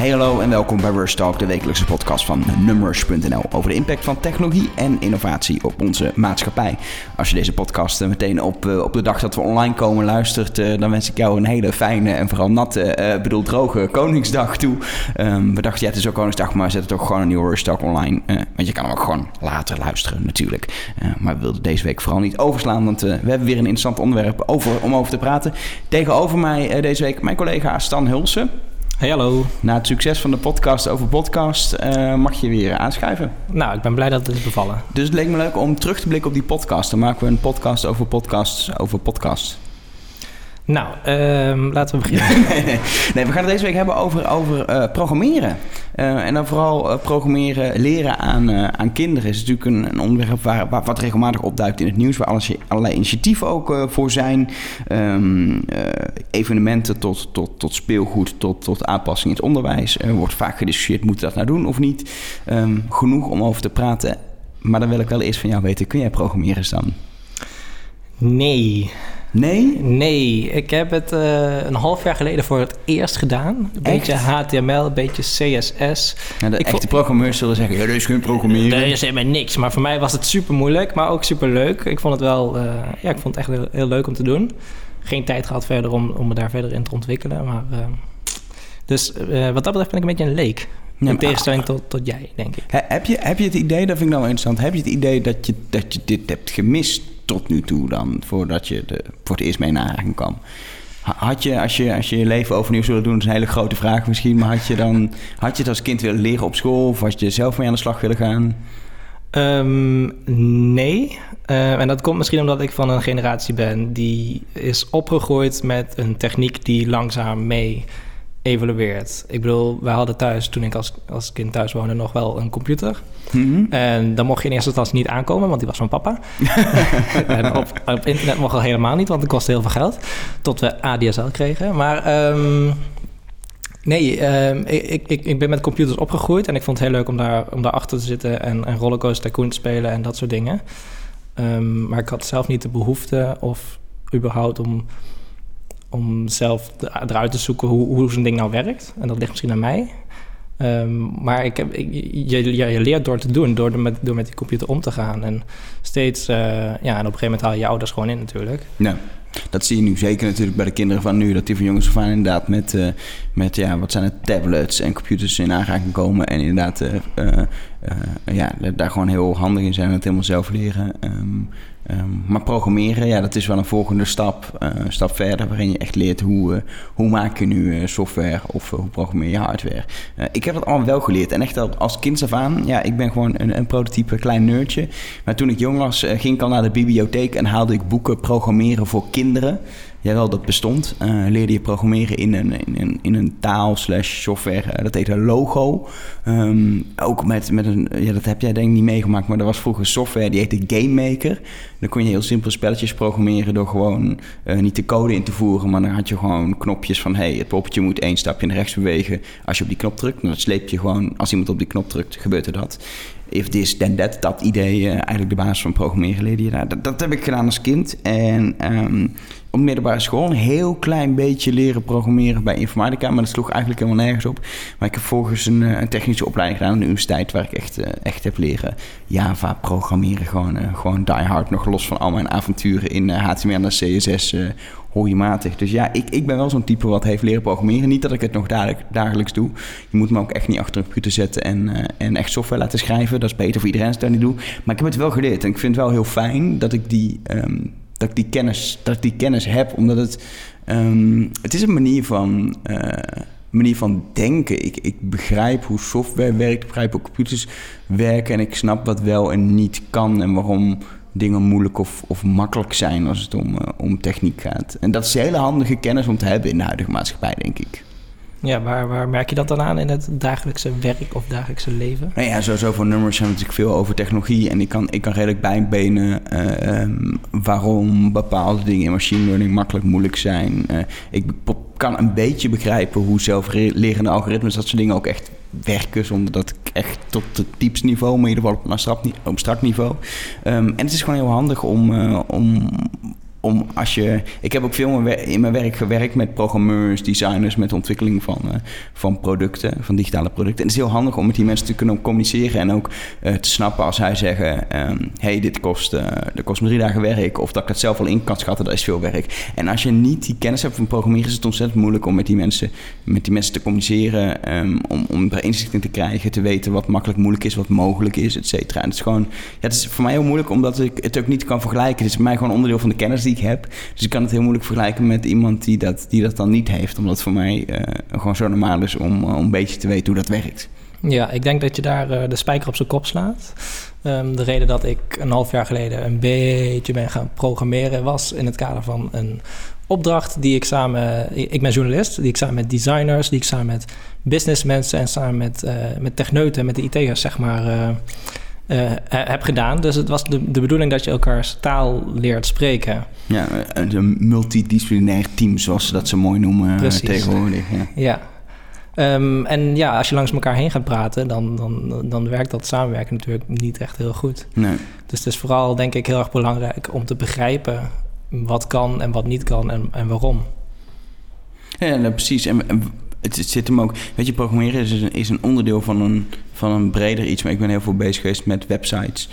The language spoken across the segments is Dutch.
Hey hallo en welkom bij Rush Talk, de wekelijkse podcast van Numbers.nl over de impact van technologie en innovatie op onze maatschappij. Als je deze podcast meteen op, eh, op de dag dat we online komen luistert, eh, dan wens ik jou een hele fijne en vooral natte, bedoel droge Koningsdag toe. Um, we dachten, ja het is ook Koningsdag, maar zet het ook gewoon een nieuwe Rush Talk online. Want je kan hem ook gewoon later luisteren natuurlijk. maar we wilden deze week vooral niet overslaan, want we hebben weer een interessant onderwerp over, om over te praten. Tegenover mij deze week mijn collega Stan Hulsen. Hey, hallo. Na het succes van de podcast over podcast uh, mag je weer aanschuiven. Nou, ik ben blij dat het is bevallen. Dus het leek me leuk om terug te blikken op die podcast. Dan maken we een podcast over podcasts over podcasts. Nou, uh, laten we beginnen. nee, we gaan het deze week hebben over, over uh, programmeren. Uh, en dan vooral uh, programmeren, leren aan, aan kinderen. is natuurlijk een, een onderwerp waar, waar, wat regelmatig opduikt in het nieuws. Waar alles, allerlei initiatieven ook voor zijn. Um, evenementen tot, tot, tot speelgoed, tot, tot aanpassing in het onderwijs. Er wordt vaak gediscussieerd, moeten we dat nou doen of niet? Um, genoeg om over te praten. Maar dan wil ik wel eerst van jou weten, kun jij programmeren dan? Nee. Nee? Nee, ik heb het uh, een half jaar geleden voor het eerst gedaan. Een beetje HTML, een beetje CSS. Ja, de ik echte programmeurs zullen zeggen, ja, dat is geen programmeren. Nee, is helemaal niks. Maar voor mij was het super moeilijk, maar ook super leuk. Ik vond het wel, uh, ja, ik vond het echt heel, heel, leuk om te doen. Geen tijd gehad verder om, om me daar verder in te ontwikkelen. Maar, uh, dus wat dat betreft ben ik een beetje een leek. Ja, in tegenstelling tot, tot jij, denk ik. Heb je, heb je het idee, dat vind ik nou interessant, heb je het idee dat je, dat je dit hebt gemist tot nu toe dan, voordat je de, voor het eerst mee naar kwam? Had je, als je, als je je leven overnieuw zou doen, dat is een hele grote vraag misschien, maar had je dan, had je het als kind willen leren op school of had je zelf mee aan de slag willen gaan? Um, nee. Uh, en dat komt misschien omdat ik van een generatie ben die is opgegroeid met een techniek die langzaam mee evolueert. Ik bedoel, wij hadden thuis, toen ik als, als kind thuis woonde, nog wel een computer. Mm -hmm. En dan mocht je in eerste instantie niet aankomen, want die was van papa. en op, op, internet mocht al helemaal niet, want het kostte heel veel geld. Tot we ADSL kregen. Maar um, nee, um, ik, ik, ik ben met computers opgegroeid en ik vond het heel leuk om daar, om daar achter te zitten en, en Rollercoaster Tycoon te spelen en dat soort dingen. Um, maar ik had zelf niet de behoefte of überhaupt om om zelf eruit te zoeken hoe, hoe zo'n ding nou werkt. En dat ligt misschien aan mij. Um, maar ik heb, je, je, leert door te doen, door, met, door met die computer om te gaan. En steeds, uh, ja, en op een gegeven moment haal je je ouders gewoon in natuurlijk. Ja. Dat zie je nu zeker natuurlijk bij de kinderen van nu. Dat die van jongens van inderdaad met, uh, met ja, wat zijn het, tablets en computers in aanraking komen. En inderdaad uh, ja, daar gewoon heel handig in zijn en het helemaal zelf leren. Um, um, maar programmeren, ja, dat is wel een volgende stap, een stap verder. Waarin je echt leert hoe, hoe maak je nu software of hoe programmeer je hardware. ik heb dat allemaal wel geleerd. En echt al als kind af aan, ja, ik ben gewoon een, een prototype klein nerdje. Maar toen ik jong was, ging ik al naar de bibliotheek en haalde ik boeken programmeren voor kinderen. Jawel, dat bestond. Uh, leerde je programmeren in een, in in een taal slash software. Uh, dat heette Logo. Um, ook met, met een... Ja, dat heb jij denk ik niet meegemaakt. Maar er was vroeger software die heette Game Maker. Dan kon je heel simpel spelletjes programmeren... door gewoon uh, niet de code in te voeren... maar dan had je gewoon knopjes van... hey, het poppetje moet één stapje naar rechts bewegen... als je op die knop drukt. Dan sleep je gewoon... als iemand op die knop drukt, gebeurt er dat if this, then that, dat idee, eigenlijk de basis van programmeren leerde je daar. Dat, dat, heb ik gedaan als kind. En um, op de middelbare school een heel klein beetje leren programmeren bij informatica, maar dat sloeg eigenlijk helemaal nergens op. Maar ik heb volgens een, een technische opleiding gedaan aan de universiteit, waar ik echt, uh, echt heb leren Java programmeren. Gewoon, uh, gewoon die hard, nog los van al mijn avonturen in HTML en CSS hooiematig. Dus ja, ik, ik ben wel zo'n type wat heeft leren programmeren. Niet dat ik het nog dagelijks, doe. Je moet me ook echt niet achter een computer zetten en, en echt software laten schrijven. Dat is beter voor iedereen als dat niet doe. Maar ik heb het wel geleerd. En ik vind het wel heel fijn dat ik die, um, dat ik die, kennis, dat ik die kennis heb. Omdat het... Um, het is een manier van... Uh, manier van denken. Ik, ik begrijp hoe software werkt, ik begrijp hoe computers werken en ik snap wat wel en niet kan en waarom dingen moeilijk of, of makkelijk zijn als het om, uh, om techniek gaat. En dat is hele handige kennis om te hebben in de huidige maatschappij, denk ik. Ja, waar, waar merk je dat dan aan in het dagelijkse werk of dagelijkse leven? Nou ja, sowieso voor nummers we natuurlijk veel over technologie. En ik kan, ik kan redelijk bijbenen uh, waarom bepaalde dingen in machine learning makkelijk moeilijk zijn. Uh, ik kan een beetje begrijpen hoe zelflerende algoritmes dat soort dingen ook echt werken. Zonder dat ik echt tot het diepste niveau, maar in ieder geval op een abstract, niveau. Um, en het is gewoon heel handig om, uh, om om als je. Ik heb ook veel in mijn werk gewerkt met programmeurs, designers, met de ontwikkeling van, uh, van producten, van digitale producten. En het is heel handig om met die mensen te kunnen communiceren en ook uh, te snappen als zij zeggen: um, hey, dit kost, uh, dat kost me drie dagen werk. Of dat ik het zelf al in kan schatten, dat is veel werk. En als je niet die kennis hebt van programmeren, is het ontzettend moeilijk om met die mensen, met die mensen te communiceren. Um, om, om er inzicht in te krijgen, te weten wat makkelijk moeilijk is, wat mogelijk is, et cetera. En het is gewoon, ja, het is voor mij heel moeilijk omdat ik het ook niet kan vergelijken. Het is voor mij gewoon onderdeel van de kennis die ik heb. Dus ik kan het heel moeilijk vergelijken met iemand die dat, die dat dan niet heeft. Omdat het voor mij uh, gewoon zo normaal is om, om een beetje te weten hoe dat werkt. Ja, ik denk dat je daar uh, de spijker op zijn kop slaat. Um, de reden dat ik een half jaar geleden een beetje ben gaan programmeren was in het kader van een opdracht die ik samen. Ik ben journalist, die ik samen met designers, die ik samen met businessmensen en samen met, met techneuten, met de IT'ers, zeg maar. Uh, heb gedaan. Dus het was de, de bedoeling dat je elkaars taal leert spreken. Ja, een multidisciplinair team, zoals ze dat zo mooi noemen Precies. tegenwoordig. Ja. ja. Um, en ja, als je langs elkaar heen gaat praten, dan, dan, dan werkt dat samenwerken natuurlijk niet echt heel goed. Nee. Dus het is vooral, denk ik, heel erg belangrijk om te begrijpen wat kan en wat niet kan en, en waarom. Ja, nou, precies. En, en het, zit hem ook. Weet je, programmeren is een, is een onderdeel van een, van een breder iets. Maar ik ben heel veel bezig geweest met websites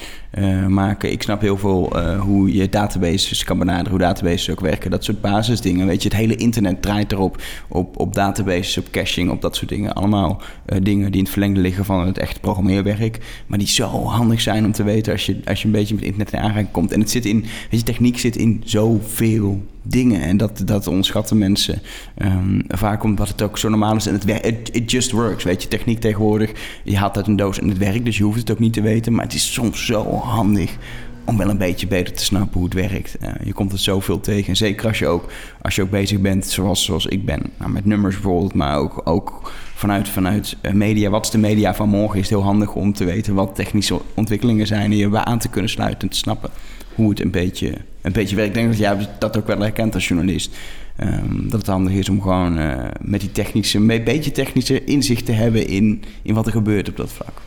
maken. Ik snap heel veel uh, hoe je databases kan benaderen, hoe databases ook werken. Dat soort basisdingen. Weet je, het hele internet draait erop. Op, op databases, op caching, op dat soort dingen. Allemaal uh, dingen die in het verlengde liggen van het echte programmeerwerk. Maar die zo handig zijn om te weten als je, als je een beetje met internet in aanraking komt. En het zit in, weet je, techniek zit in zoveel dingen. En dat, dat onderschatten mensen um, vaak omdat het ook zo normaal is. En het it, it just works. Weet je, techniek tegenwoordig. Je haalt uit een doos en het werkt. Dus je hoeft het ook niet te weten. Maar het is soms zo handig om wel een beetje beter te snappen hoe het werkt. Uh, je komt er zoveel tegen. En zeker als je ook, als je ook bezig bent zoals, zoals ik ben. Nou, met nummers bijvoorbeeld, maar ook, ook vanuit, vanuit uh, media. Wat is de media van morgen? Is het heel handig om te weten wat technische ontwikkelingen zijn... en je bij aan te kunnen sluiten en te snappen hoe het een beetje, een beetje werkt. Ik denk dat jij dat ook wel herkent als journalist. Um, dat het handig is om gewoon uh, met die technische, een beetje technische inzicht te hebben in, in wat er gebeurt op dat vlak.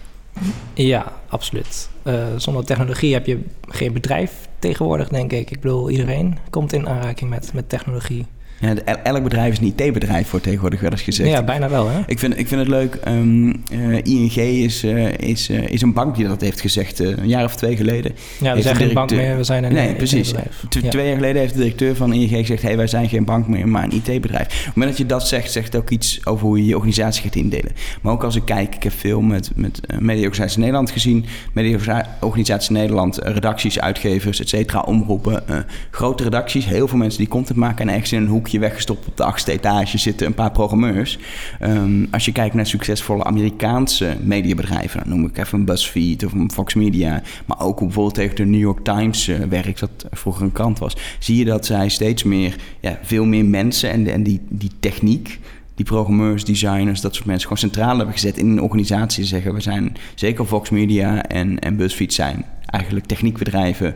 Ja, absoluut. Uh, zonder technologie heb je geen bedrijf tegenwoordig, denk ik. Ik bedoel, iedereen komt in aanraking met, met technologie. Ja, elk bedrijf is een IT-bedrijf, wordt tegenwoordig wel eens gezegd. Ja, bijna wel, hè? Ik vind, ik vind het leuk. Um, uh, ING is, uh, is, uh, is een bank die dat heeft gezegd een jaar of twee geleden. Ja, we zijn geen bank meer, we zijn een Nee, precies. Ja. Twee jaar geleden heeft de directeur van ING gezegd... hey, wij zijn geen bank meer, maar een IT-bedrijf. Op het moment dat je dat zegt, zegt het ook iets over hoe je je organisatie gaat indelen. Maar ook als ik kijk, ik heb veel met, met Media-organisatie Nederland gezien... Media-organisatie Nederland, redacties, uitgevers, et cetera, omroepen. grote redacties, heel veel mensen die content maken... en ergens in een hoek weggestopt op de achtste etage zitten een paar programmeurs. Um, als je kijkt naar succesvolle Amerikaanse mediabedrijven, dan noem ik even een BuzzFeed of een Fox Media, maar ook bijvoorbeeld tegen de New York Times uh, werkt, dat vroeger een krant was, zie je dat zij steeds meer, ja, veel meer mensen en, en die, die techniek die programmeurs, designers, dat soort mensen gewoon centraal hebben gezet in een organisatie. Zeggen we zijn zeker Fox Media en, en BuzzFeed zijn eigenlijk techniekbedrijven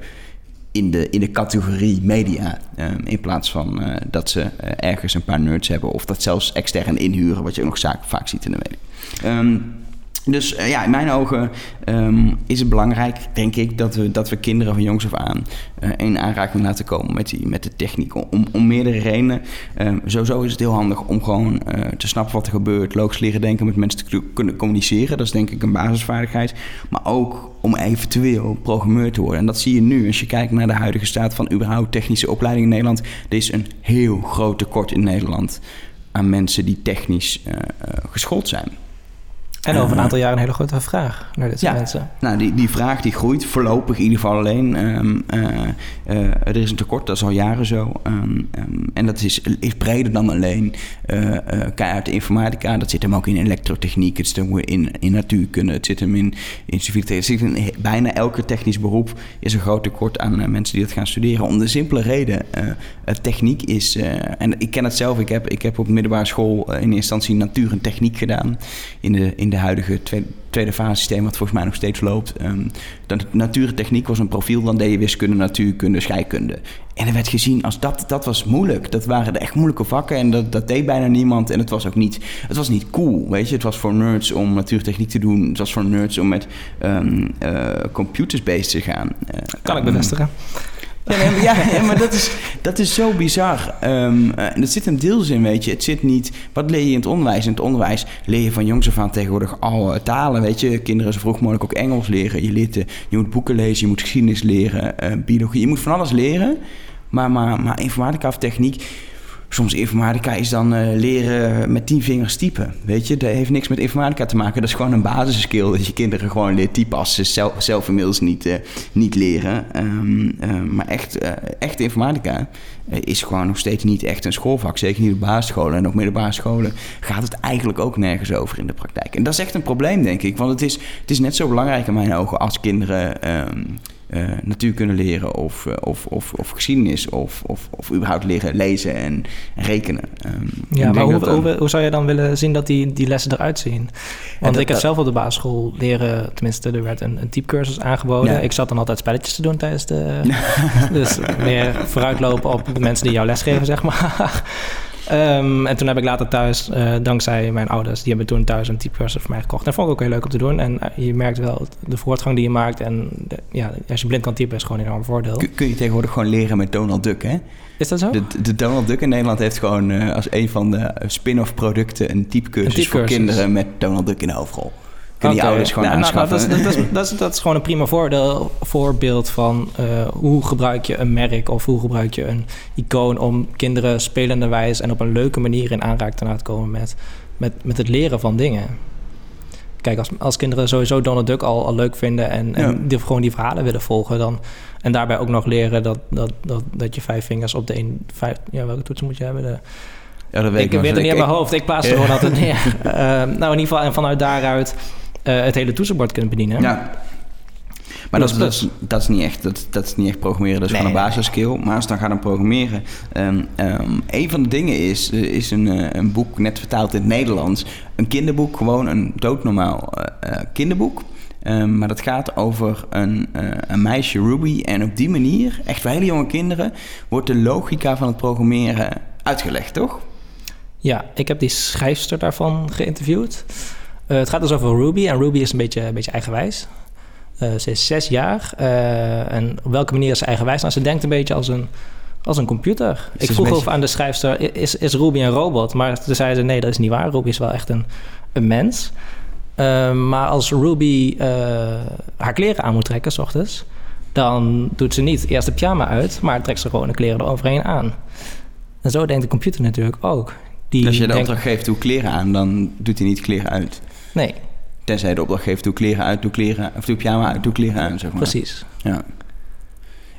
in de, in de categorie media. Um, in plaats van uh, dat ze uh, ergens een paar nerds hebben. Of dat zelfs extern inhuren, wat je ook nog vaak ziet in de media. Um, dus uh, ja, in mijn ogen um, is het belangrijk, denk ik, dat we, dat we kinderen van jongs af aan uh, in aanraking laten komen met, die, met de techniek. Om, om meerdere redenen. Um, sowieso is het heel handig om gewoon uh, te snappen wat er gebeurt, logisch leren denken, met mensen te kunnen communiceren. Dat is denk ik een basisvaardigheid. Maar ook om eventueel programmeur te worden. En dat zie je nu als je kijkt naar de huidige staat van überhaupt technische opleiding in Nederland. Er is een heel groot tekort in Nederland aan mensen die technisch geschoold zijn. En over een aantal jaar een hele grote vraag naar dit soort ja, mensen. Nou, die, die vraag die groeit voorlopig in ieder geval alleen. Um, uh, uh, er is een tekort, dat is al jaren zo. Um, um, en dat is, is breder dan alleen uh, keihard informatica. Dat zit hem ook in elektrotechniek, het zit hem in, in natuurkunde, het zit hem in, in civiele Het zit in bijna elke technisch beroep is een groot tekort aan mensen die dat gaan studeren. Om de simpele reden, techniek is... en ik ken het zelf, ik heb, ik heb op middelbare school in instantie natuur en techniek gedaan. In de, in de huidige tweede, tweede fase systeem, wat volgens mij nog steeds loopt. Um, dat natuurtechniek was een profiel, dan deed je wiskunde, natuurkunde, scheikunde. En er werd gezien als dat, dat was moeilijk. Dat waren de echt moeilijke vakken en dat, dat deed bijna niemand. En het was ook niet, het was niet cool, weet je. Het was voor nerds om natuurtechniek te doen. Het was voor nerds om met um, uh, computers bezig te gaan. Uh, kan ik bevestigen. Ja, maar, ja, maar dat is, dat is zo bizar. Um, uh, dat zit een deels in, weet je. Het zit niet... Wat leer je in het onderwijs? In het onderwijs leer je van jongs af aan tegenwoordig alle talen, weet je. Kinderen zo vroeg mogelijk ook Engels leren. Je, leert, je moet boeken lezen, je moet geschiedenis leren, uh, biologie. Je moet van alles leren. Maar, maar, maar informatica of techniek soms informatica is dan uh, leren met tien vingers typen. Weet je, dat heeft niks met informatica te maken. Dat is gewoon een basisskill dat je kinderen gewoon leert typen als ze zelf, zelf inmiddels niet, uh, niet leren. Um, uh, maar echt, echt informatica is gewoon nog steeds niet echt een schoolvak. Zeker niet op basisscholen en op middelbare scholen gaat het eigenlijk ook nergens over in de praktijk. En dat is echt een probleem, denk ik. Want het is, het is net zo belangrijk in mijn ogen als kinderen... Um, uh, natuur kunnen leren of, uh, of, of, of geschiedenis of, of, of überhaupt leren lezen en, en rekenen. Um, ja, maar hoe, hoe, hoe, zou je dan willen zien dat die, die lessen eruit zien? Want dat, ik heb zelf op de basisschool leren, tenminste er werd een, een typecursus aangeboden. Ja. Ik zat dan altijd spelletjes te doen tijdens de... dus meer vooruitlopen op de mensen die jou lesgeven, zeg maar. Um, en toen heb ik later thuis, uh, dankzij mijn ouders, die hebben toen thuis een typecursus voor mij gekocht. En dat vond ik ook heel leuk om te doen. En uh, je merkt wel de voortgang die je maakt. En de, ja, als je blind kan typen is gewoon een enorm voordeel. Kun, kun je tegenwoordig gewoon leren met Donald Duck, hè? Is dat zo? De, de Donald Duck in Nederland heeft gewoon uh, als een van de spin-off producten een typecursus, een typecursus voor kinderen met Donald Duck in de hoofdrol. Kunnen okay. die ouders gewoon nou, aanschaffen. Nou, dat, is, dat, is, dat, is, dat, is, gewoon een prima voordeel, voorbeeld van uh, hoe gebruik je een merk of hoe gebruik je een icoon om kinderen spelende wijze en op een leuke manier in aanraking te komen met, met, met het leren van dingen. Kijk, als, als kinderen sowieso Donald Duck al, al leuk vinden en, en ja. die, gewoon die verhalen willen volgen, dan, en daarbij ook nog leren dat, dat, dat, dat je vijf vingers op de een, vijf, ja, welke toetsen moet je hebben? De, ja, dat weet ik. Ik weet het niet in mijn hoofd. Ik plaats er gewoon altijd neer. Uh, nou, in ieder geval, en vanuit daaruit het hele toetsenbord kunt bedienen. Ja. Maar dat, dat, is, dat, is niet echt, dat, dat is niet echt programmeren, dat is nee, gewoon een basisskill. Maar als je dan gaat dan programmeren... Um, um, een van de dingen is, is een, uh, een boek net vertaald in het Nederlands. Een kinderboek, gewoon een doodnormaal uh, kinderboek. Um, maar dat gaat over een, uh, een meisje, Ruby. En op die manier, echt voor hele jonge kinderen... wordt de logica van het programmeren uitgelegd, toch? Ja, ik heb die schrijfster daarvan geïnterviewd. Uh, het gaat dus over Ruby. En Ruby is een beetje, een beetje eigenwijs. Uh, ze is zes jaar. Uh, en op welke manier is ze eigenwijs? Nou, ze denkt een beetje als een, als een computer. Ik vroeg beetje... aan de schrijfster, is, is Ruby een robot? Maar toen zei ze, nee, dat is niet waar. Ruby is wel echt een, een mens. Uh, maar als Ruby haar kleren aan moet trekken, s ochtends... dan doet ze niet eerst de pyjama uit... maar trekt ze gewoon de kleren eroverheen aan. En zo denkt de computer natuurlijk ook. Die als je de denkt... opdracht geeft, doe kleren aan... dan doet hij niet kleren uit. Nee. Tenzij de opdracht geeft, doe kleren uit, doe kleren... of doe pyjama uit, doe kleren aan, zeg maar. Precies. Ja.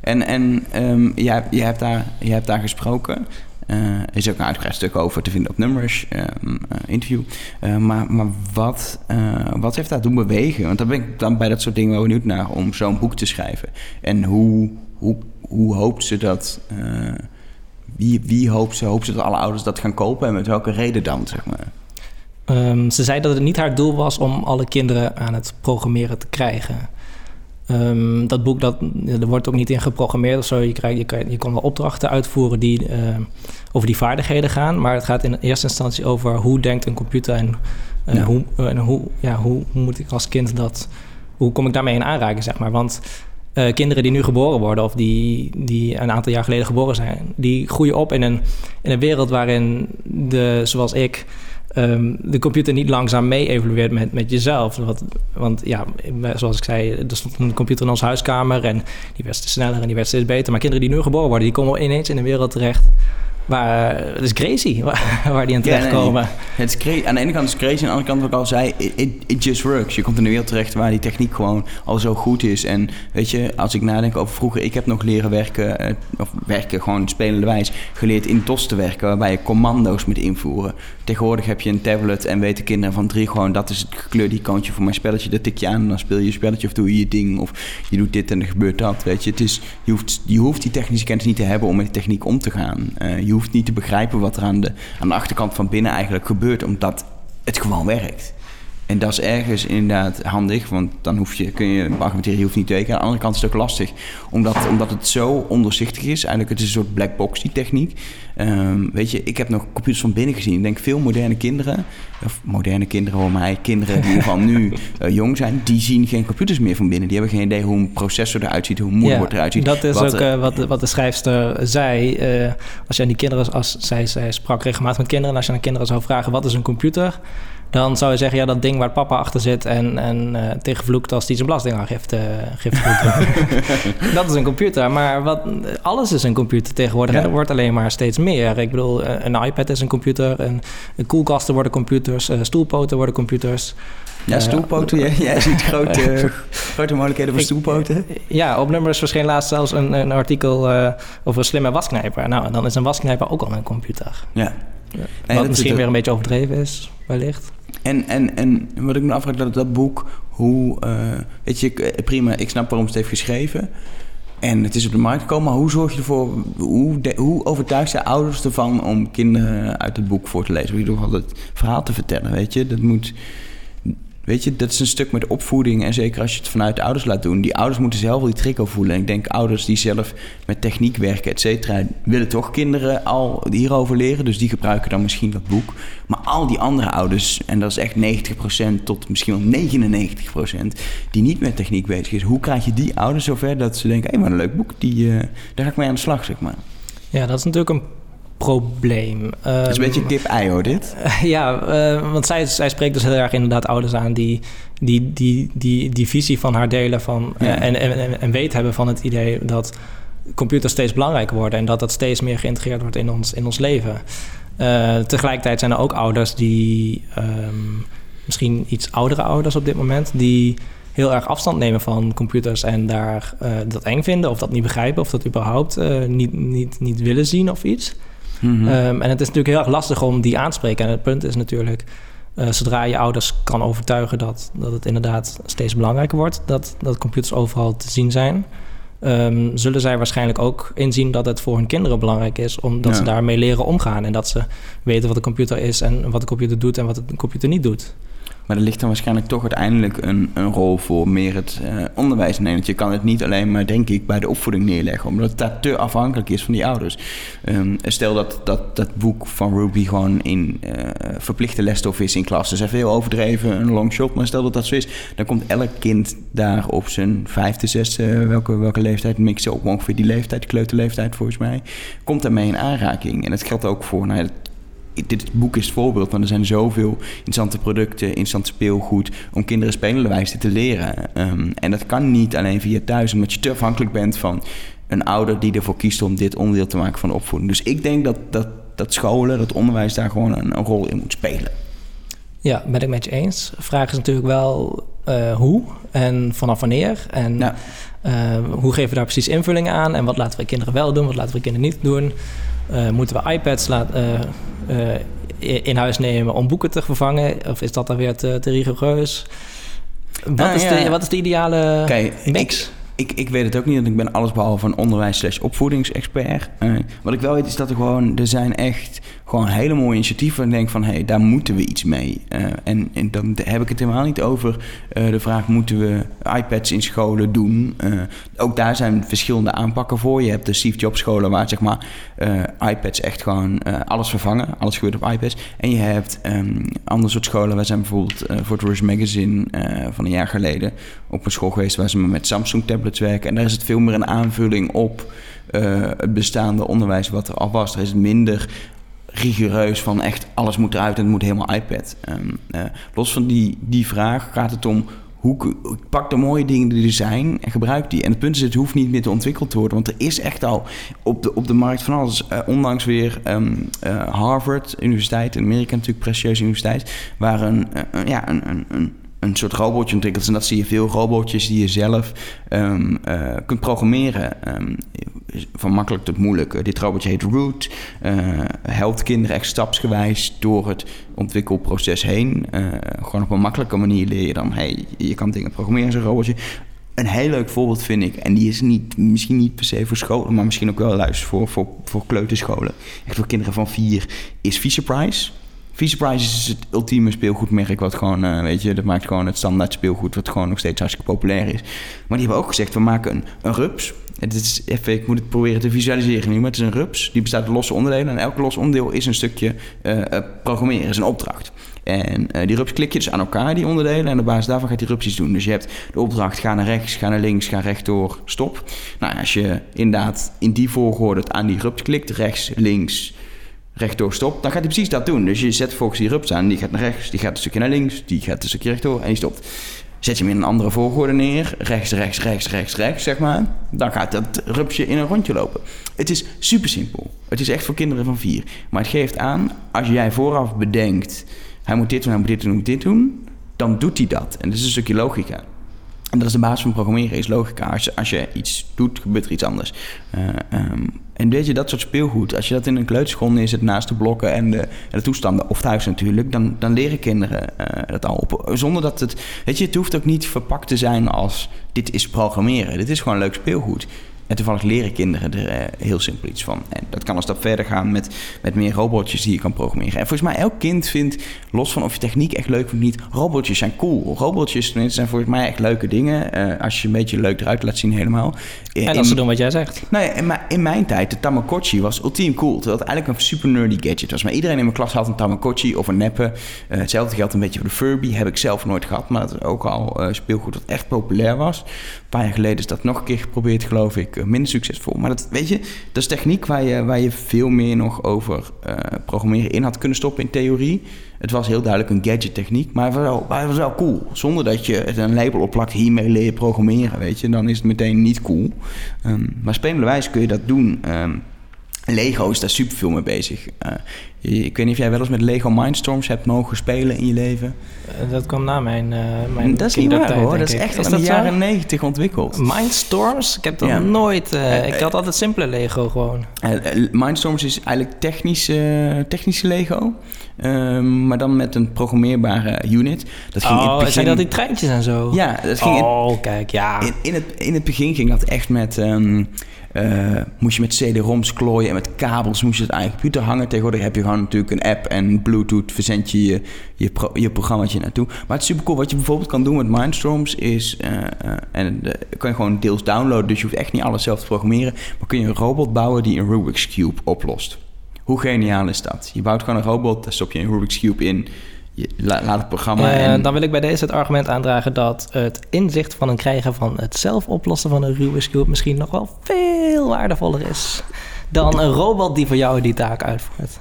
En, en um, jij, jij, hebt daar, jij hebt daar gesproken... Uh, er is ook een uitgebreid stuk over te vinden op Numbers, uh, uh, interview. maar maar wat, wat heeft dat doen bewegen? Want dan ben ik dan bij dat soort dingen wel benieuwd naar om zo'n boek te schrijven. En hoe, hoe, hoe hoopt ze dat... wie, wie hoopt ze, hoopt ze dat alle ouders dat gaan kopen en met welke reden dan, zeg maar? Um, ze zei dat het niet haar doel was om alle kinderen aan het programmeren te krijgen. Um, dat boek, dat, er wordt ook niet in geprogrammeerd of zo. Je, krijgt, je, kan, je kan wel opdrachten uitvoeren die uh, over die vaardigheden gaan. Maar het gaat in eerste instantie over hoe denkt een computer en, uh, ja. hoe, uh, en hoe, ja, hoe, hoe, moet ik als kind dat... Hoe kom ik daarmee in aanraking, zeg maar. Want uh, kinderen die nu geboren worden of die, die een aantal jaar geleden geboren zijn... die groeien op in een, in een wereld waarin, de, zoals ik... Um, de computer niet langzaam mee evolueert met, met jezelf. Want, want ja, zoals ik zei, er stond een computer in onze huiskamer en die werd steeds sneller en die werd steeds beter. Maar kinderen die nu geboren worden, die komen ineens in een wereld terecht waar het is crazy waar, waar die aan terechtkomen. Ja, nee, het is crazy. Aan de ene kant is het crazy, aan de andere kant wat ik al zei, it, it, just works. Je komt in een wereld terecht waar die techniek gewoon al zo goed is. En weet je, als ik nadenk over vroeger, ik heb nog leren werken, of werken gewoon spelende wijs, geleerd in DOS te werken, waarbij je commando's moet invoeren. Tegenwoordig heb je een tablet en weten kinderen van drie gewoon, dat is het gekleurde icoontje voor mijn spelletje, dat tik je aan en dan speel je je spelletje of doe je je ding of je doet dit en er gebeurt dat. Weet je, het is, je, hoeft, je hoeft die technische kennis niet te hebben om met die techniek om te gaan. Uh, je hoeft niet te begrijpen wat er aan de, aan de achterkant van binnen eigenlijk gebeurt, omdat het gewoon werkt. En dat is ergens inderdaad handig, want dan hoef je, kun je argumenteren, je hoeft niet te. Aan de andere kant is het ook lastig, omdat, omdat het zo onderzichtig is. Eigenlijk, het is een soort black box, die techniek. Ehm, weet je, ik heb nog computers van binnen gezien. Ik denk veel moderne kinderen, of moderne kinderen voor mij, kinderen die van nu uh, jong zijn, die zien geen computers meer van binnen. Die hebben geen idee hoe een processor eruit ziet, hoe een moederbord eruit ziet. Dat is ook uh, wat, de, wat de schrijfster zei. Uh, als je aan die kinderen, als zij, zij sprak regelmatig met kinderen, en als je aan kinderen zou vragen wat is een computer, dan zou je zeggen, ja, dat ding waar papa achter zit en, en uh, tegenvloekt als die zijn belastingaangifte uh, dat is een computer. Maar wat, alles is een computer tegenwoordig. Ja. Er wordt alleen maar steeds meer. Ik bedoel, eh, een iPad is een computer, een, een koelkasten worden computers, stoelpoten worden computers. Ja, stoelpoten. jij, jij ziet grote, grote mogelijkheden voor stoelpoten. Ja, op nummers verscheen laatst zelfs een, een artikel over een slimme wasknijper. Nou, dan is een wasknijper ook al een computer. Ja. Nee, Wat misschien weer een beetje overdreven is, wellicht. En, en, en wat ik me afvraag, dat, dat boek, hoe... Uh, weet je, prima, ik snap waarom het heeft geschreven. En het is op de markt gekomen, maar hoe zorg je ervoor... Hoe, de, hoe je ouders ervan om kinderen uit het boek voor te lezen? Hoe je toch altijd verhaal te vertellen, weet je? Dat moet... Weet je, dat is een stuk met opvoeding. En zeker als je het vanuit de ouders laat doen. Die ouders moeten zelf wel die trigger voelen. En ik denk ouders die zelf met techniek werken, et cetera, willen toch kinderen al hierover leren. Dus die gebruiken dan misschien dat boek. Maar al die andere ouders, en dat is echt 90% tot misschien wel 99%, die niet met techniek bezig is. Hoe krijg je die ouders zover dat ze denken: hé, hey, maar een leuk boek, die, uh, daar ga ik mee aan de slag, zeg maar. Ja, dat is natuurlijk een probleem. Um, het is een beetje kip-ei hoor, dit. ja, uh, want zij, zij spreekt dus heel erg inderdaad ouders aan die die, die, die, die visie van haar delen van, ja. en, en, en weet hebben van het idee dat computers steeds belangrijker worden en dat dat steeds meer geïntegreerd wordt in ons, in ons leven. Uh, tegelijkertijd zijn er ook ouders die, um, misschien iets oudere ouders op dit moment, die heel erg afstand nemen van computers en daar uh, dat eng vinden of dat niet begrijpen of dat überhaupt uh, niet, niet, niet willen zien of iets. Mm -hmm. um, en het is natuurlijk heel erg lastig om die aan te spreken. En het punt is natuurlijk, uh, zodra je ouders kan overtuigen dat, dat het inderdaad steeds belangrijker wordt, dat, dat computers overal te zien zijn, um, zullen zij waarschijnlijk ook inzien dat het voor hun kinderen belangrijk is, omdat ja. ze daarmee leren omgaan en dat ze weten wat een computer is en wat de computer doet en wat een computer niet doet. Maar er ligt dan waarschijnlijk toch uiteindelijk een, een rol voor meer het uh, onderwijs nemen. Want je kan het niet alleen maar, denk ik, bij de opvoeding neerleggen. Omdat het daar te afhankelijk is van die ouders. Um, stel dat, dat dat boek van Ruby gewoon in uh, verplichte lesstof is in klas. Er zijn veel overdreven, een long shot. Maar stel dat dat zo is, dan komt elk kind daar op zijn vijfde, zesde, welke, welke leeftijd, mixen op ongeveer die leeftijd, kleuterleeftijd volgens mij, komt daarmee in aanraking. En dat geldt ook voor, nou dit boek is het voorbeeld, want er zijn zoveel interessante producten, interessant speelgoed om kinderen spelenderwijs te leren. Um, en dat kan niet alleen via thuis, omdat je te afhankelijk bent van een ouder die ervoor kiest om dit onderdeel te maken van de opvoeding. Dus ik denk dat, dat, dat scholen, dat onderwijs daar gewoon een, een rol in moet spelen. Ja, ben ik met je eens. De vraag is natuurlijk wel uh, hoe en vanaf wanneer. En ja. uh, hoe geven we daar precies invulling aan? En wat laten we kinderen wel doen, wat laten we kinderen niet doen? Uh, moeten we iPads laten, in huis nemen om boeken te vervangen? Of is dat dan weer te, te rigoureus? Wat, nou, is ja, de, wat is de ideale Kijk, mix? Ik, ik, ik weet het ook niet, want ik ben allesbehalve een onderwijs slash opvoedingsexpert. Uh, wat ik wel weet is dat er gewoon, er zijn echt gewoon hele mooie initiatieven. En denk van, hé, hey, daar moeten we iets mee. Uh, en, en, dan heb ik het helemaal niet over uh, de vraag, moeten we iPads in scholen doen? ook daar zijn verschillende aanpakken voor. Je hebt de Steve Jobs scholen waar, zeg maar, iPads echt gewoon alles vervangen. Alles gebeurt op iPads. En je hebt um, andere soort scholen. Wij zijn bijvoorbeeld voor Tourist Magazine van een jaar geleden op een school geweest waar ze met Samsung tablets werken. En daar is het veel meer een aanvulling op uh, het bestaande onderwijs wat er al was. Er is minder rigoureus van echt alles moet eruit en het moet helemaal iPad. Um, uh, los van die, die vraag gaat het om hoe pak de mooie dingen die er zijn en gebruik die. En het punt is, het hoeft niet meer te ontwikkeld te worden, want er is echt al op de, op de markt van alles. Uh, onlangs weer uh, Harvard Universiteit, in Amerika natuurlijk prestigieuze universiteit, waar een, ja, een, een, een een soort robotje ontwikkeld. En dat zie je veel robotjes die je zelf um, uh, kunt programmeren. Um, van makkelijk tot moeilijk. dit robotje heet Root. Uh, helpt kinderen echt stapsgewijs door het ontwikkelproces heen. Uh, gewoon op een makkelijke manier leer je dan... hey, je kan dingen programmeren, zo'n robotje. Een heel leuk voorbeeld vind ik, en die is niet, misschien niet per se voor scholen, maar misschien ook wel luister voor, voor, voor kleuterscholen. Echt voor kinderen van vier, is Fisher Price. Fisher Price is het ultieme speelgoedmerk wat gewoon, uh, weet je, dat maakt gewoon het standaard speelgoed wat gewoon nog steeds hartstikke populair is. Maar die hebben ook gezegd, we maken een, een rups. Het is even, ik moet het proberen te visualiseren nu, maar het is een rups. Die bestaat uit losse onderdelen en elk los onderdeel is een stukje uh, programmeren, is een opdracht. En die rups klik je dus aan elkaar, die onderdelen. En op basis daarvan gaat die rups doen. Dus je hebt de opdracht, ga naar rechts, ga naar links, ga rechtdoor, stop. Nou, als je inderdaad in die volgorde aan die rups klikt, rechts, links, rechtdoor stop, dan gaat hij precies dat doen. Dus je zet volgens die rups aan, die gaat naar rechts, die gaat een stukje naar links, die gaat een stukje rechtdoor en die stopt. Zet je hem in een andere volgorde neer, rechts, rechts, rechts, rechts, rechts, zeg maar, dan gaat dat rupsje in een rondje lopen. Het is super simpel. Het is echt voor kinderen van vier. Maar het geeft aan, als jij vooraf bedenkt, hij moet dit doen, hij moet dit doen, hij moet dit doen, dan doet hij dat. En dat is een stukje logica. En dat is de basis van programmeren, is logica. Als je, als je iets doet, gebeurt er iets anders. Uh, um, en weet je, dat soort speelgoed, als je dat in een kleuterschool neerzet naast de blokken en de, en de toestanden, of thuis natuurlijk, dan, dan leren kinderen uh, dat al op. Zonder dat het, weet je, het hoeft ook niet verpakt te zijn als dit is programmeren. Dit is gewoon leuk speelgoed. En toevallig leren kinderen er uh, heel simpel iets van. En dat kan een stap verder gaan met, met meer robotjes die je kan programmeren. En volgens mij elk kind vindt, los van of je techniek echt leuk vindt of niet, robotjes zijn cool. Robotjes zijn volgens mij echt leuke dingen. Uh, als je een beetje leuk eruit laat zien helemaal. En als ze doen wat jij zegt. Nou ja, in, in mijn tijd, de Tamagotchi was ultiem cool. Terwijl het eigenlijk een super nerdy gadget was. Maar iedereen in mijn klas had een Tamagotchi of een neppe. Uh, hetzelfde geldt een beetje voor de Furby. Heb ik zelf nooit gehad, maar dat is ook al speelgoed dat echt populair was. Paar jaar geleden is dat nog een keer geprobeerd, geloof ik. minder succesvol. Maar dat, weet je, dat is techniek waar je, waar je veel meer nog over uh, programmeren in had kunnen stoppen in theorie. Het was heel duidelijk een gadget techniek, maar het was wel, het was wel cool. Zonder dat je het een label opplakt, hiermee leer je programmeren, weet je. Dan is het meteen niet cool. Um, maar spelende wijze kun je dat doen... Um, Lego is daar super veel mee bezig. Uh, ik weet niet of jij wel eens met Lego Mindstorms hebt mogen spelen in je leven. Uh, dat kwam na mijn, uh, mijn Dat is niet waar hoor, dat is echt is in de jaren negentig ontwikkeld. Mindstorms? Ik heb dat ja. nooit... ik had altijd simpele Lego gewoon. Mindstorms is eigenlijk technische, technische Lego. Um, maar dan met een programmeerbare unit. Dat ging oh, in het begin... zijn dat die treintjes en zo? Ja, dat ging... Oh, in, kijk, ja. In, in, het, in het begin ging dat echt met... Um, uh, moest je met CD-ROMs klooien en met kabels moest je het aan je computer hangen. Tegenwoordig heb je gewoon natuurlijk een app en Bluetooth verzend je je, je, pro, naartoe. Maar het is super cool. Wat je bijvoorbeeld kan doen met Mindstorms is... Uh, en kan je gewoon deels downloaden, dus je hoeft echt niet alles zelf te programmeren. Maar kun je een robot bouwen die een Rubik's Cube oplost. Hoe geniaal is dat? Je bouwt gewoon een robot, daar stop je een Rubik's Cube in... Je laat het programma. Uh, en... Dan wil ik bij deze het argument aandragen dat het inzicht van een krijgen van het zelf oplossen van een Rubik's Cube misschien nog wel veel waardevoller is dan een robot die voor jou die taak uitvoert.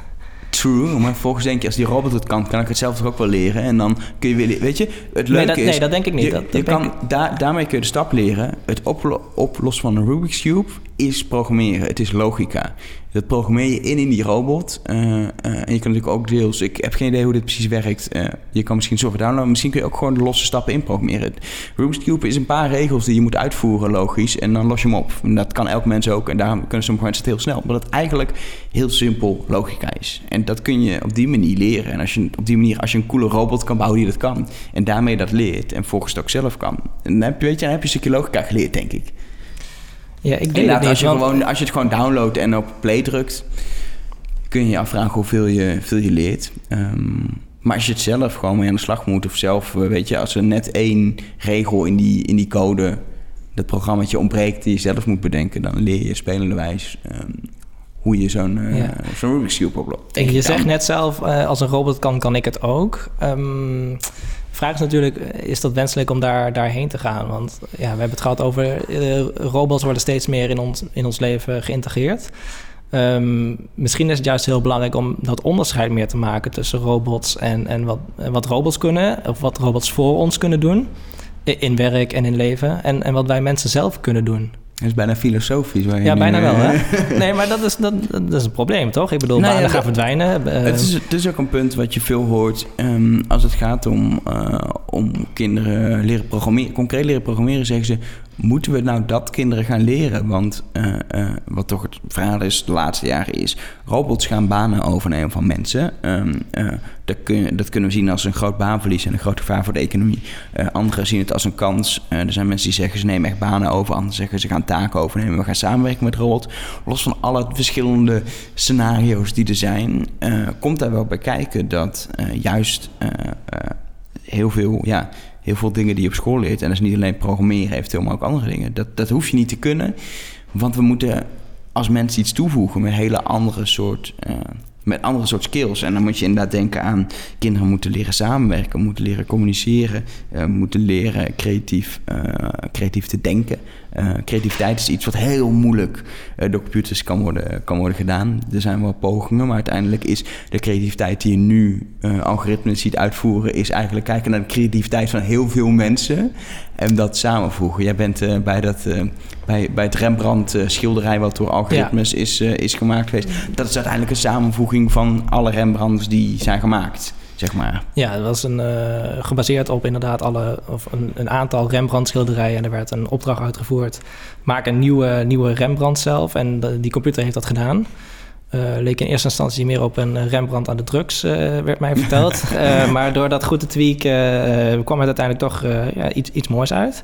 True, maar volgens denk je, als die robot het kan, kan ik het zelf toch ook wel leren. En dan kun je weer, weet je, het leuke nee, dat, is... Nee, dat denk ik niet. Je, dat, je kan, daar, daarmee kun je de stap leren. Het oplo oplossen van een Rubik's Cube is programmeren. Het is logica. Dat programmeer je in in die robot. Uh, uh, en je kan natuurlijk ook deels... Ik heb geen idee hoe dit precies werkt. Uh, je kan misschien software downloaden. Misschien kun je ook gewoon de losse stappen inprogrammeren. Rubik's Cube is een paar regels die je moet uitvoeren, logisch. En dan los je hem op. En dat kan elk mens ook. En daarom kunnen sommige mensen het heel snel. Maar dat eigenlijk heel simpel logica is. En dat kun je op die manier leren. En als je op die manier, als je een coole robot kan bouwen die dat kan. En daarmee dat leert. En volgens het ook zelf kan. En dan heb je, weet je, dan heb je een stukje logica geleerd, denk ik. Ja, ik denk dat als, je gewoon, als je het gewoon downloadt en op play drukt, kun je je afvragen hoeveel je, veel je leert. Um, maar als je het zelf gewoon mee aan de slag moet, of zelf, eh, weet je, als er net één regel in die, in die code, dat programmaatje ontbreekt die je zelf moet bedenken, dan leer je spelende wijs um, hoe je zo'n uh, ja. zo'n Rubik's Cube je zegt net zelf, uh, als een robot kan, kan ik het ook. Um, vraag is natuurlijk, is dat wenselijk om daar, daarheen te gaan? Want ja, we hebben het gehad over uh, robots worden steeds meer in ons, in ons leven geïntegreerd. Um, misschien is het juist heel belangrijk om dat onderscheid meer te maken tussen robots en, en wat, wat robots kunnen, of wat robots voor ons kunnen doen in werk en in leven, en, en wat wij mensen zelf kunnen doen. Het is bijna filosofisch. Waar je ja, bijna wel. Hè? Nee, maar dat is, dat, dat is een probleem, toch? Ik bedoel, nou, banen gaan verdwijnen. Het is, het is ook een punt wat je veel hoort um, als het gaat om, uh, om kinderen leren programmeren. Concreet leren programmeren zeggen ze... moeten we nou dat kinderen gaan leren? Want uh, uh, wat toch het verhaal is de laatste jaren is... robots gaan banen overnemen van mensen. Um, uh, dat, kun, dat, kunnen we zien als een groot baanverlies en een groot gevaar voor de economie. anderen zien het als een kans. er zijn mensen die zeggen ze nemen echt banen over. Anderen zeggen ze gaan taken overnemen. We gaan samenwerken met robots. Los van alle verschillende scenario's die er zijn... komt daar wel bij kijken dat juist heel veel... Ja, heel veel dingen die je op school leert. En dat is niet alleen programmeren, eventueel, maar ook andere dingen. Dat, dat hoef je niet te kunnen. Want we moeten als mensen iets toevoegen met hele andere soort. Uh, met andere soort skills. En dan moet je inderdaad denken aan kinderen moeten leren samenwerken, moeten leren communiceren, uh, moeten leren creatief, uh, creatief te denken. Uh, creativiteit is iets wat heel moeilijk door computers kan worden, kan worden gedaan. Er zijn wel pogingen, maar uiteindelijk is de creativiteit die je nu algoritmes ziet uitvoeren, is eigenlijk kijken naar de creativiteit van heel veel mensen en dat samenvoegen. Jij bent bij, dat, bij, bij het Rembrandt schilderij wat door algoritmes ja. is, is gemaakt geweest. Dat is uiteindelijk een samenvoeging van alle Rembrandts die zijn gemaakt zeg maar. Ja, dat was een, uh, gebaseerd op inderdaad alle, of een, een aantal Rembrandt-schilderijen. En er werd een opdracht uitgevoerd. Maak een nieuwe, nieuwe Rembrandt zelf. En de, die computer heeft dat gedaan. Uh, leek in eerste instantie meer op een Rembrandt aan de drugs, uh, werd mij verteld. maar door dat goed te tweaken kwam het uiteindelijk toch ja, iets, iets moois uit.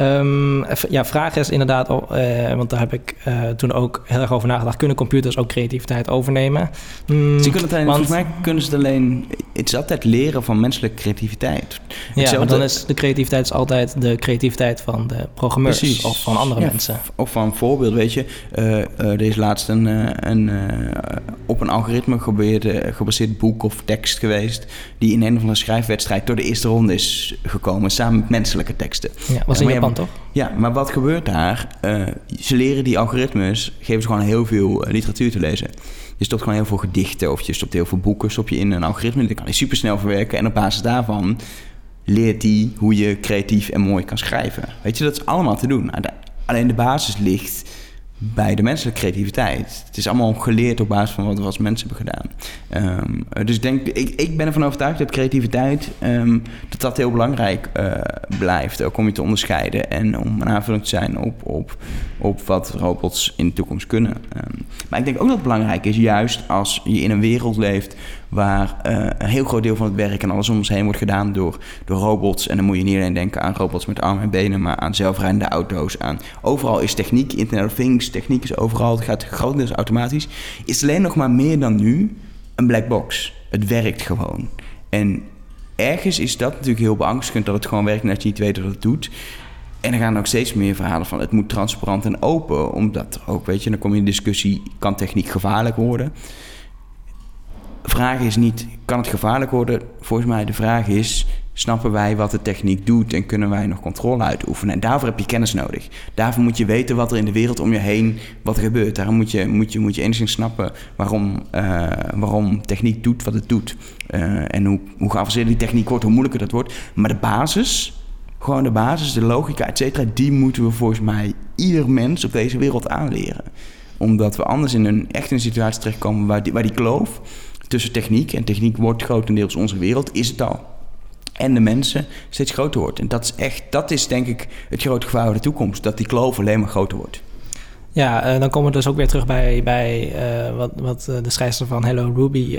Um, ja, vraag is inderdaad, uh, want daar heb ik uh, toen ook heel erg over nagedacht. Kunnen computers ook creativiteit overnemen? Mm, ze kunnen het want, volgens mij kunnen ze het alleen... Het is altijd leren van menselijke creativiteit. Ja, maar dan is de creativiteit is altijd de creativiteit van de programmeurs Precies. of van andere ja, mensen. Of van een voorbeeld, weet je. Uh, er is laatst een, een op een algoritme gebaseerd, gebaseerd boek of tekst geweest... die in een van de schrijfwedstrijd door de eerste ronde is gekomen... samen met menselijke teksten. Ja, was in Japan toch? Ja, maar wat gebeurt daar? Uh, ze leren die algoritmes, geven ze gewoon heel veel uh, literatuur te lezen. Je stopt gewoon heel veel gedichten of je stopt heel veel boeken stop je in een algoritme. Die kan hij super snel verwerken en op basis daarvan leert hij hoe je creatief en mooi kan schrijven. Weet je, dat is allemaal te doen. Alleen de basis ligt bij de menselijke creativiteit. Het is allemaal geleerd op basis van wat we als mensen hebben gedaan. Um, dus denk, ik, ik ben ervan overtuigd dat creativiteit um, dat dat heel belangrijk uh, blijft. Ook om je te onderscheiden en om een aanvulling te zijn op, op, op wat robots in de toekomst kunnen. Um, maar ik denk ook dat het belangrijk is, juist als je in een wereld leeft waar uh, een heel groot deel van het werk en alles om ons heen wordt gedaan door, door robots. En dan moet je niet alleen denken aan robots met armen en benen, maar aan zelfrijdende auto's. Aan, overal is techniek, Internet of Things, techniek is overal, het gaat grotendeels automatisch. Is alleen nog maar meer dan nu een black box. Het werkt gewoon. En ergens is dat natuurlijk heel beangstigend dat het gewoon werkt en dat je niet weet wat het doet. En er gaan ook steeds meer verhalen van het moet transparant en open. Omdat ook, weet je, dan kom je in discussie, kan techniek gevaarlijk worden? Vraag is niet, kan het gevaarlijk worden? Volgens mij de vraag is, snappen wij wat de techniek doet en kunnen wij nog controle uitoefenen? En daarvoor heb je kennis nodig. Daarvoor moet je weten wat er in de wereld om je heen, wat er gebeurt. Daarom moet je, moet je, moet je enigszins snappen waarom, uh, waarom techniek doet wat het doet. Uh, en hoe, hoe geavanceerder die techniek wordt, hoe moeilijker dat wordt. Maar de basis, gewoon de basis, de logica, et cetera, die moeten we volgens mij ieder mens op deze wereld aanleren. Omdat we anders in een, echt een situatie terechtkomen waar die, waar die kloof tussen techniek, en techniek wordt grotendeels onze wereld, is het al. En de mensen steeds groter wordt. En dat is echt, dat is denk ik het grote gevaar voor de toekomst. Dat die kloof alleen maar groter wordt. Ja, uh, dan komen we dus ook weer terug bij, bij uh, wat, wat uh, de schrijfster van Hello Ruby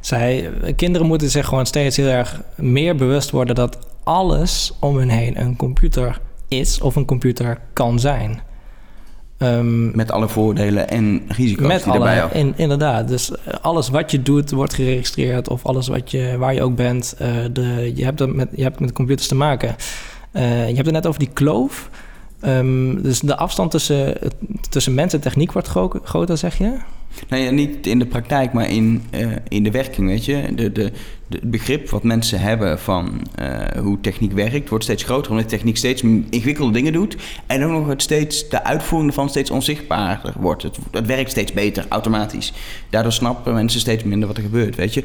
zei. Kinderen moeten zich gewoon steeds heel erg meer bewust worden dat alles om hen heen een computer is of een computer kan zijn. Um, met alle voordelen en risico's met die alle, erbij in, Inderdaad. Dus eh, alles wat je doet wordt geregistreerd. Of alles wat je, waar je ook bent. Uh, de, je, hebt met, je hebt met computers te maken. Uh, je hebt het net over die kloof. Um, dus de afstand tussen, tussen mens en techniek wordt groter, zeg je? Nou ja, niet in de praktijk, maar in, uh, in de werking, weet je. De, de, de begrip wat mensen hebben van uh, hoe techniek werkt... wordt steeds groter, omdat techniek steeds ingewikkelde dingen doet... en ook nog het steeds, de uitvoering ervan steeds onzichtbaarder wordt. Het, het werkt steeds beter, automatisch. Daardoor snappen mensen steeds minder wat er gebeurt, weet je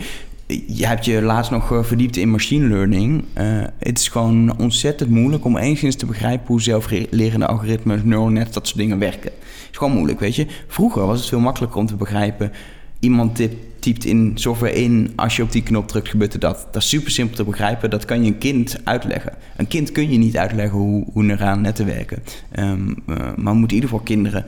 je hebt je laatst nog eh, verdiept in machine learning. Uh, het is gewoon ontzettend moeilijk om enigszins te begrijpen hoe zelflerende algoritmes, neural nets, dat soort dingen werken. Het is gewoon moeilijk, weet je. Vroeger was het veel makkelijker om te begrijpen. Iemand typt in software in, als je op die knop drukt, gebeurt er dat. Dat is super simpel te begrijpen, dat kan je een kind uitleggen. Een kind kun je niet uitleggen hoe, hoe neurale netten werken. Ehm, uh, maar we moeten in ieder geval kinderen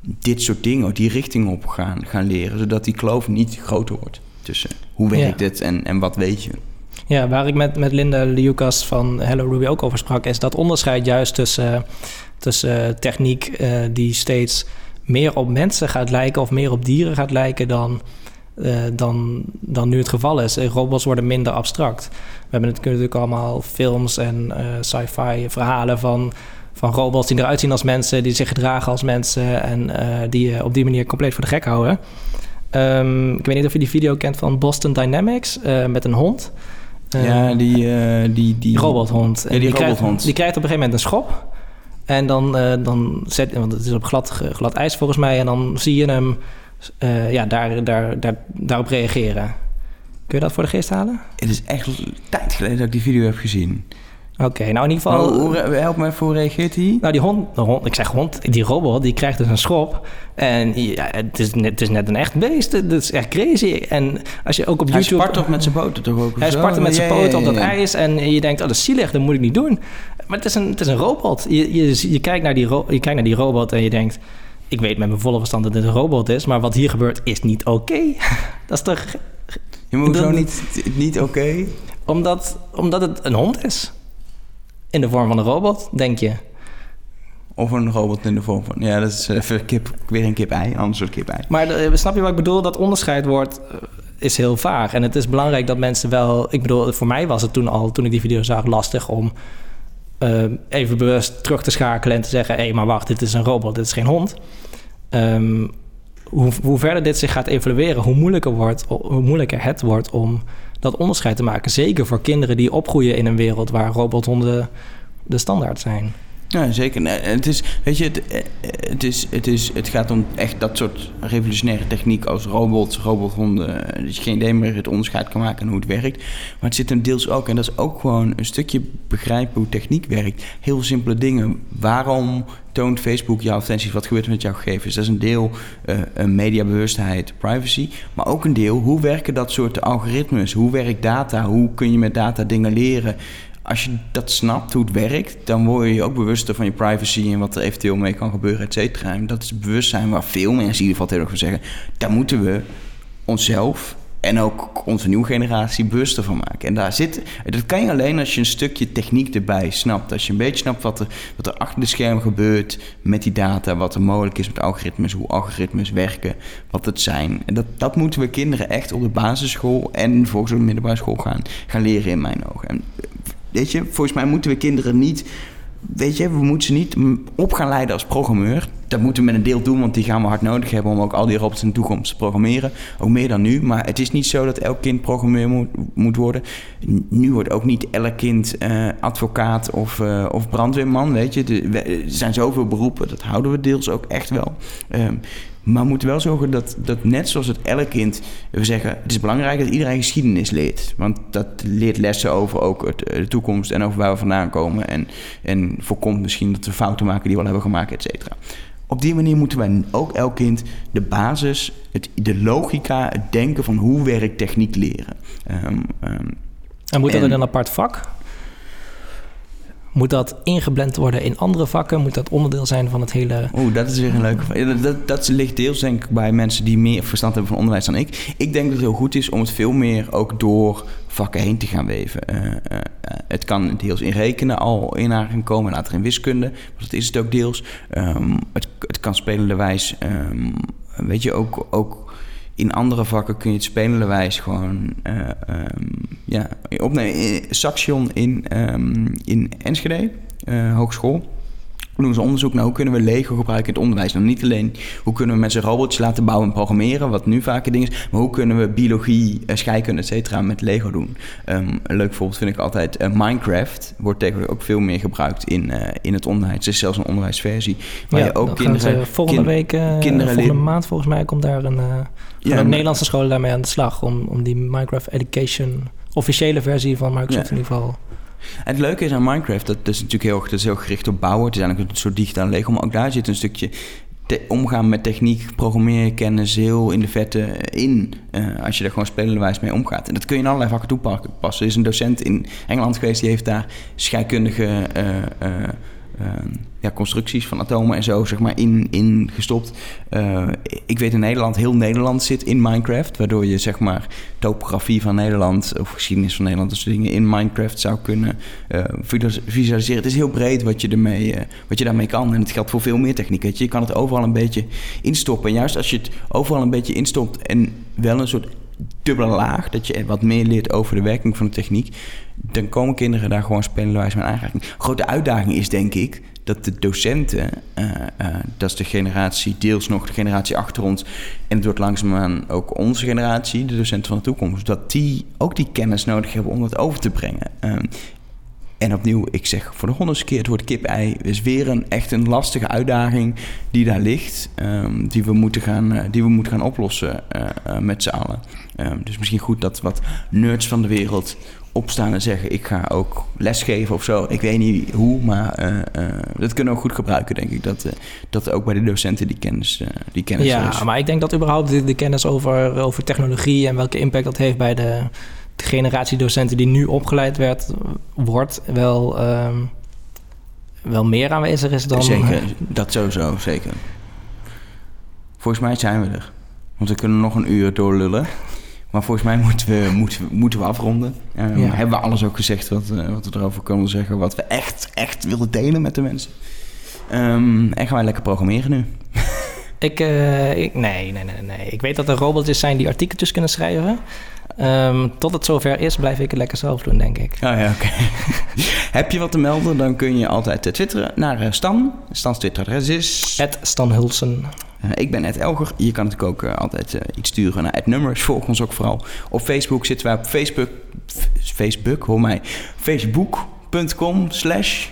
dit soort dingen, die richting op gaan, gaan leren, zodat die kloof niet groter wordt tussen hoe werkt Ja. het en, en wat weet je. Ja, waar ik met, met Linda Lucas van Hello Ruby ook over sprak, is dat onderscheid juist tussen, tussen techniek eh, die steeds meer op mensen gaat lijken of meer op dieren gaat lijken dan, eh, dan, dan nu het geval is. Eh, Robots worden minder abstract. We hebben het natuurlijk allemaal films en sci-fi verhalen van, van robots die eruit zien als mensen, die zich gedragen als mensen en die je op die manier compleet voor de gek houden. Ehm, ik weet niet of je die video kent van Boston Dynamics eh, met een hond. Ja, die, eh, die, die, die robothond. Ja, die krijgt, robothond. die krijgt op een gegeven moment een schop. En dan, eh, dan zet, want het is op glad, glad ijs volgens mij. En dan zie je hem ja, daar, daar, daar, daarop reageren. Kun je dat voor de geest halen? Het is echt tijd geleden dat ik die video heb gezien. Oké, nou in ieder geval... Oh, hoe, help me even, hoe reageert hij? Nou, die hond, de hond, ik zeg hond, die robot, die krijgt dus een schop. En ja, het, is net, het is net een echt beest. Het is echt crazy. En als je ook op Hij YouTube... spart toch met zijn poten toch ook? Hij spartte met zijn poten op dat ijs en je denkt, oh, dat is zielig, dat moet ik niet doen. Maar het is een, het is een robot. Je, je, je, kijkt naar die ro- je kijkt naar die robot en je denkt, ik weet met mijn volle verstand dat dit een robot is, maar wat hier gebeurt is niet oké. dat is toch Je moet zo niet, niet oké. omdat, omdat het een hond is. In de vorm van een robot, denk je. Of een robot in de vorm van... Ja, dat is even kip, weer een kip-ei, een ander soort kip-ei. Maar eh, snap je wat ik bedoel? Dat onderscheid wordt, eh, is heel vaag. En het is belangrijk dat mensen wel... Ik bedoel, voor mij was het toen al, toen ik die video zag, lastig om eh, even bewust terug te schakelen en te zeggen... hé, hey, maar wacht, dit is een robot, dit is geen hond. Ehm, hoe, hoe verder dit zich gaat evalueren, hoe moeilijker, wordt, hoe moeilijker het wordt om dat onderscheid te maken. Zeker voor kinderen die opgroeien in een wereld waar robothonden de standaard zijn. Ja, zeker. Het is, weet je, het, eh, het, is, het, is, het gaat om echt dat soort revolutionaire techniek als robots, robothonden. eh, Dat je geen idee meer het onderscheid kan maken en hoe het werkt. Maar het zit hem deels ook, en dat is ook gewoon een stukje begrijpen hoe techniek werkt. Heel simpele dingen. Waarom toont Facebook jouw advertenties? Wat gebeurt er met jouw gegevens? Dat is een deel eh, mediabewustheid, privacy. Maar ook een deel, hoe werken dat soort algoritmes? Hoe werkt data? Hoe kun je met data dingen leren? Als je dat snapt, hoe het werkt, dan word je je ook bewuster van je privacy en wat er eventueel mee kan gebeuren, et cetera. En dat is het bewustzijn waar veel mensen in ieder geval tegen van zeggen. Daar moeten we onszelf en ook onze nieuwe generatie bewuster van maken. En daar zit, dat kan je alleen als je een stukje techniek erbij snapt. Als je een beetje snapt wat er, wat er achter de schermen gebeurt met die data, wat er mogelijk is met algoritmes, hoe algoritmes werken, wat het zijn. En dat, dat moeten we kinderen echt op de basisschool en vervolgens op de middelbare school gaan, gaan leren in mijn ogen. En weet je, volgens mij moeten we kinderen niet. Weet je, we moeten ze niet op gaan leiden als programmeur. Dat moeten we met een deel doen, want die gaan we hard nodig hebben om ook al die robots in de toekomst te programmeren. Ook meer dan nu. Maar het is niet zo dat elk kind programmeur moet, moet worden. Nu wordt ook niet elk kind eh, advocaat of, eh, of brandweerman. Weet je, er zijn zoveel beroepen, dat houden we deels ook echt wel. Ehm, maar we moeten wel zorgen dat, dat net zoals het elk kind... We zeggen, het is belangrijk dat iedereen geschiedenis leert. Want dat leert lessen over ook het, de toekomst en over waar we vandaan komen. En, en voorkomt misschien dat we fouten maken die we al hebben gemaakt, et cetera. Op die manier moeten wij ook elk kind de basis, het, de logica, het denken van hoe werkt techniek leren. Ehm, ehm, En moet dat En- in een apart vak? Moet dat ingeblend worden in andere vakken? Moet dat onderdeel zijn van het hele... Oeh, dat is weer een leuke Dat, dat, ligt deels denk ik bij mensen die meer verstand hebben van onderwijs dan ik. Ik denk dat het heel goed is om het veel meer ook door vakken heen te gaan weven. Eh, eh, het kan deels in rekenen al in aanraking komen, later in wiskunde. Maar dat is het ook deels. Ehm, het, het kan spelenderwijs, ehm weet je, ook... ook in andere vakken kun je het spelenderwijs gewoon eh, ehm, ja, opnemen. In Saxion in, ehm, in Enschede, eh, hogeschool. Doen ze onderzoek naar hoe kunnen we Lego gebruiken in het onderwijs. Nou, niet alleen hoe kunnen we mensen robotjes laten bouwen en programmeren, wat nu vaak een ding is, maar hoe kunnen we biologie, eh, scheikunde, et cetera, met Lego doen. Ehm, een leuk voorbeeld vind ik altijd eh, Minecraft. Wordt tegenwoordig ook veel meer gebruikt in, eh, in het onderwijs. Het is zelfs een onderwijsversie. Waar Ja, je ook kinderen... ze volgende kin- week, kinderen volgende maand volgens mij, komt daar een... Ja, ook Nederlandse scholen daarmee aan de slag... om, om die Minecraft Education, officiële versie van Microsoft Ja. in ieder geval... En het leuke is aan Minecraft, dat, is natuurlijk heel, dat is heel gericht op bouwen. Het is eigenlijk een soort digitale Lego, maar ook daar zit een stukje omgaan met techniek, programmeerkennis heel in de vette in. eh, als je daar gewoon spelenderwijs mee omgaat. En dat kun je in allerlei vakken toepassen. Er is een docent in Engeland geweest, die heeft daar scheikundige eh, eh, eh, ja, constructies van atomen en zo zeg maar in, in gestopt. Eh, ik weet in Nederland, heel Nederland zit in Minecraft, waardoor je zeg maar topografie van Nederland of geschiedenis van Nederland, dat soort dingen in Minecraft zou kunnen eh, visualis- visualiseren. Het is heel breed wat je, ermee, eh, wat je daarmee kan en het geldt voor veel meer techniek. Je. kan het overal een beetje instoppen. En juist als je het overal een beetje instopt en wel een soort dubbele laag, dat je wat meer leert over de werking van de techniek, dan komen kinderen daar gewoon spelenderwijs mee aanraking. Grote uitdaging is denk ik dat de docenten, eh, eh, dat is de generatie, deels nog de generatie achter ons, en het wordt langzaamaan ook onze generatie, de docenten van de toekomst, dat die ook die kennis nodig hebben om dat over te brengen. Ehm, en opnieuw, ik zeg voor de honderdste keer het woord kip-ei is weer een echt een lastige uitdaging die daar ligt, ehm, die, we moeten gaan, eh, die we moeten gaan oplossen met z'n allen. Ehm, dus misschien goed dat wat nerds van de wereld opstaan en zeggen: Ik ga ook lesgeven of zo. Ik weet niet hoe, maar eh, eh, dat kunnen we goed gebruiken, denk ik. Dat, eh, dat ook bij de docenten die kennis, die kennis Ja, is. maar ik denk dat überhaupt de, de kennis over, over technologie en welke impact dat heeft bij de, de generatie docenten die nu opgeleid werd, wordt, wel, ehm, wel meer aanwezig is dan. Zeker, dat sowieso, zeker. Volgens mij zijn we er. Want we kunnen nog een uur doorlullen. Maar volgens mij moeten we, moeten we, moeten we afronden. Ehm, Ja. Hebben we alles ook gezegd wat, eh, wat we erover kunnen zeggen. Wat we echt, echt willen delen met de mensen. Ehm, en gaan wij lekker programmeren nu. Ik, eh, ik, nee, nee, nee, nee. Ik weet dat er robotjes zijn die artikeltjes kunnen schrijven. Ehm, tot het zover is, blijf ik het lekker zelf doen, denk ik. Oh ja, oké. Heb je wat te melden, dan kun je altijd eh, twitteren naar eh, Stan. Stans Twitteradres is... Stan Hulsen. Ik ben Ed Elger. Je kan natuurlijk ook altijd iets sturen naar Ed Numbers. Volg ons ook vooral. Op Facebook zitten wij op Facebook. Facebook, hoor mij. Facebook.com slash.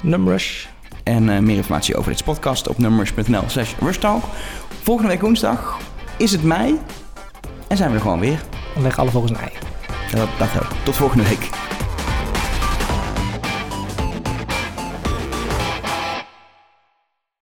Numbers. En eh, meer informatie over dit podcast op numbers.nl slash rushtalk. Volgende week woensdag is het mei. En zijn we er gewoon weer. Leggen alle volgens een ei. Dat, dat helpt. Tot volgende week.